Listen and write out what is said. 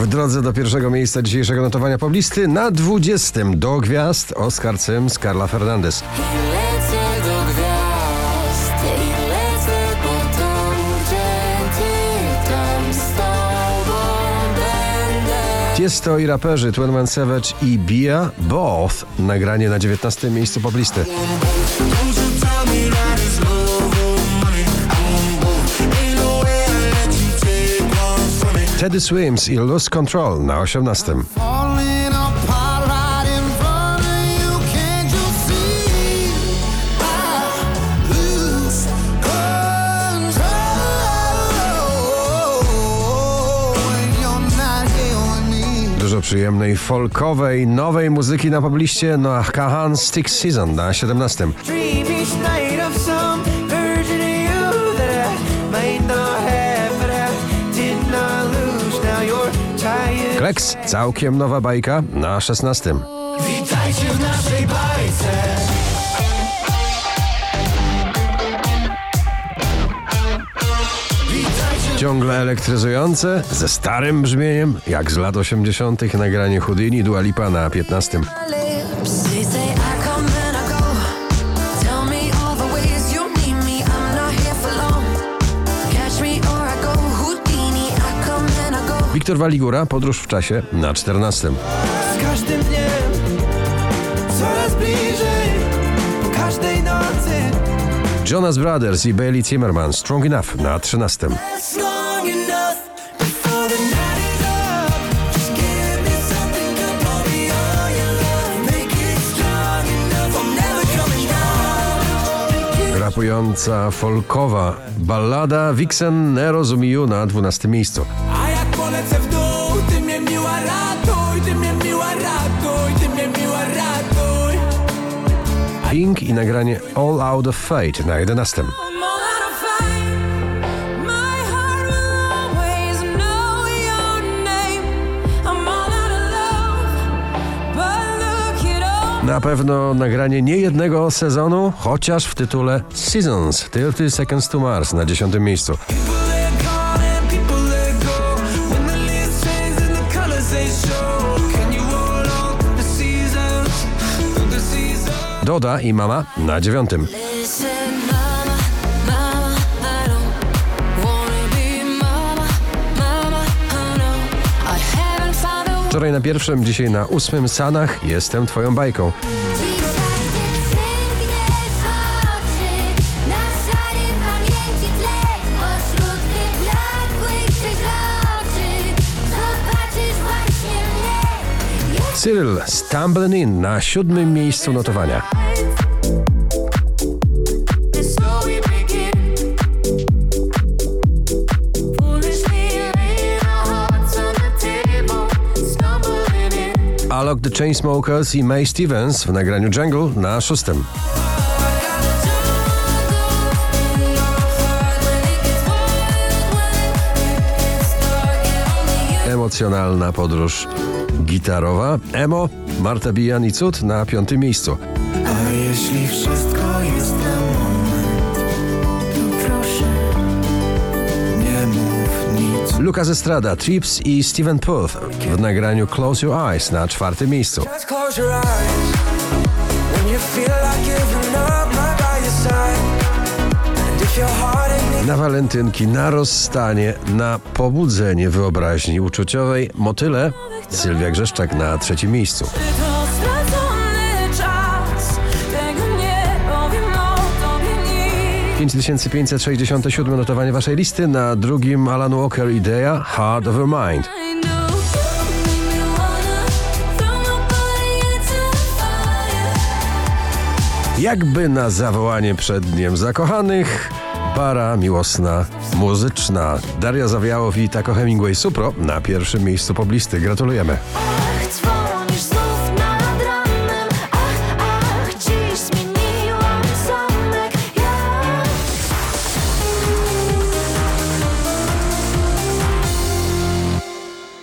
W drodze do pierwszego miejsca dzisiejszego notowania poblisty na 20 do gwiazd Carla Fernandez. Ty tam z tobą będę Tiesto i raperzy Twin Savage i Bia Both nagranie na 19 miejscu poblisty. Teddy Swims i Lose Control na 18. falling apart right in front of you. Can't you see? I lose control when you're not here with me. Dużo przyjemnej folkowej, nowej muzyki na pobliście Noah Kahan Stick Season na 17. Kleks, całkiem nowa bajka na 16. Witajcie w naszej bajce. Ciągle elektryzujące, ze starym brzmieniem, jak z lat 80. nagranie Houdini Dua Lipa na 15. Wiktor Waligura, Podróż w czasie na 14. Z każdym dniem coraz bliżej. Po każdej nocy Jonas Brothers i Bailey Zimmerman Strong Enough na 13. It's long enough before the night is up. Just give me something good, pour me all your love. Make it strong enough. I'm never coming down. Rapująca folkowa ballada Vixen Nero Zumiu na 12 miejscu. Polecę w dół, ty mnie miła ratuj, ty mnie miła ratuj, ty mnie miła ratuj. Pink i nagranie All Out of Fate na 11. I'm all out of fight My heart will always know your name I'm all out of love But look it all Na pewno nagranie nie jednego sezonu, chociaż w tytule Seasons 30 Seconds to Mars na 10 miejscu. No. I haven't found a Wczoraj na pierwszym, dzisiaj na ósmym Sanach Jestem Twoją bajką. Cyril Stumbling In na siódmym miejscu notowania. Alok The Chainsmokers i May Stevens w nagraniu Jungle na szóstym. Emocjonalna podróż gitarowa. Emo, Marta Bijan i Cud na piątym miejscu. A jeśli wszystko jest na moment, to proszę, nie mów nic. Lucas Estrada, Trips i Steven Puth w nagraniu Close Your Eyes na czwartym miejscu. Na walentynki, na rozstanie, na pobudzenie wyobraźni uczuciowej motyle Sylwia Grzeszczak na trzecim miejscu. Czas? Tego nie powiem o tobie nic 5567 notowanie waszej listy, na drugim Alan Walker Idea Heart of Your Mind. Jakby na zawołanie przed Dniem Zakochanych, para miłosna, muzyczna. Daria Zawiałow i Taco Hemingway Supro na pierwszym miejscu poblisty. Gratulujemy.